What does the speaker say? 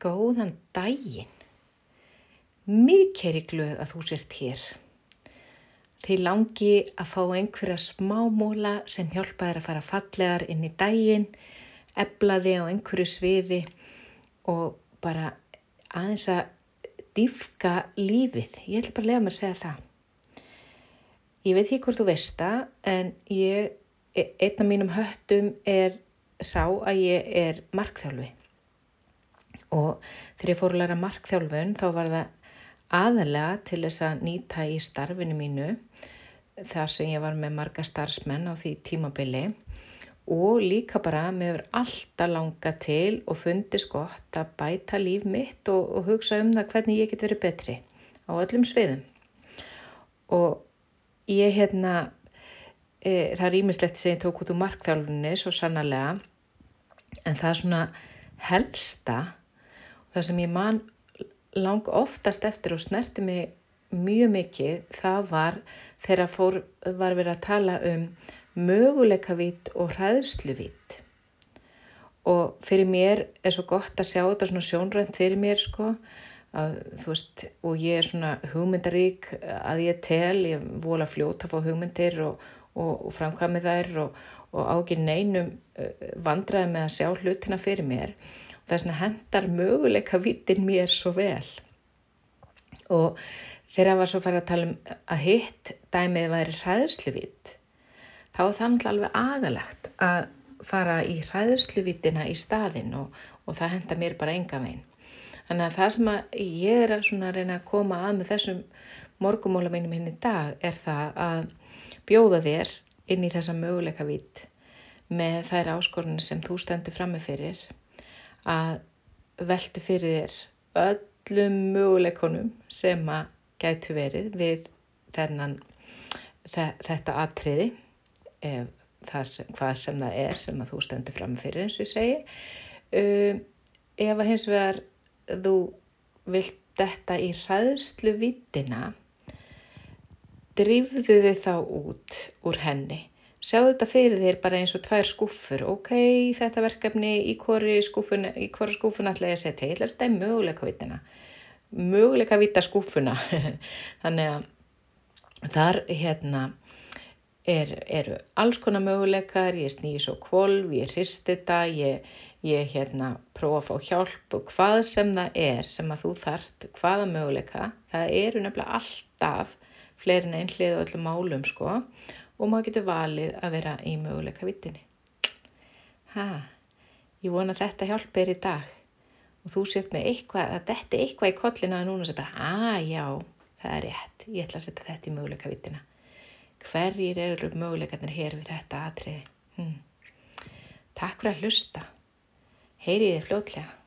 Góðan daginn. Mikið er ég glöð að þú sért hér. Þið langi að fá einhverja smámóla sem hjálpa þér að fara fallegar inn í daginn, ebla þig á einhverju sviði og bara aðeins að dýfka lífið. Ég ætla bara að lega mér að segja það. Ég veit ekki hvort þú veist það en ég, einn af mínum höttum er sá að ég er markþjálfi og þegar ég fór að læra markþjálfun þá var það aðalega til þess að nýta í starfinu mínu þar sem ég var með marga starfsmenn á því tímabili. Og líka bara með alltaf langa til og fundist gott að bæta líf mitt og, og hugsa um það hvernig ég get verið betri á öllum sviðum. Og ég hérna e, það er ímislegt sem ég tók út úr markþjálfunni svo sannarlega. En það er svona helsta það sem ég man lang oftast eftir og snerti mig mjög mikið það var þegar fór, var verið að tala um möguleikavít og hræðsluvít og fyrir mér er svo gott að sjá þetta svona sjónrænt fyrir mér sko að, veist, og ég er svona hugmyndarík að ég tel, ég vola fljóta fá hugmyndir og, og, og framkvæmi þær og, og ágin neinum vandraði með að sjá hlutina fyrir mér. Þess að hendar möguleika vittin mér svo vel. Og þegar það var svo farið að tala um að hitt dæmið væri hræðsluvitt þá er það alveg agalegt að fara í hræðsluvittina í staðin og, og það henda mér bara enga veginn. Þannig að það sem að ég er að reyna að koma að með þessum morgumóla mínum hinn í dag er það að bjóða þér inn í þessa möguleika vitt með þær áskorunni sem þú stendur frammefyrir að veltu fyrir þér öllum möguleikonum sem að gætu verið við þennan, þetta atriði sem, hvað sem það er sem að þú stendur fram fyrir eins og ég segi. Um, ef að hins vegar þú vilt þetta í hraðslu vittina drifðu þið þá út úr henni Sjáu þetta fyrir þér bara eins og tvær skúfur. Ok, þetta verkefni í hvori skúfuna, í hvori skúfuna ætla ég að setja. Ég ætla að stæða möguleika vitina. Möguleika vita skúfuna. Þannig að þar hérna er, eru alls konar möguleikar. Ég snýði svo kvolv, ég hrist þetta, ég, ég hérna prófa að fá hjálp og hvað sem það er sem að þú þart, hvaða möguleika. Það eru nefnilega alltaf fleirin einhlið og öllum málum sko og maður getur valið að vera í möguleika vittinni. Ha, ég vona þetta hjálpir í dag og þú sért með eitthvað, að þetta er eitthvað í kollina að núna sem bara, að já, það er rétt, ég ætla að setja þetta í möguleika vittina. Hverjir eru möguleikarnir hér við þetta atriði? Hm. Takk fyrir að hlusta. Heyriði fljótlega.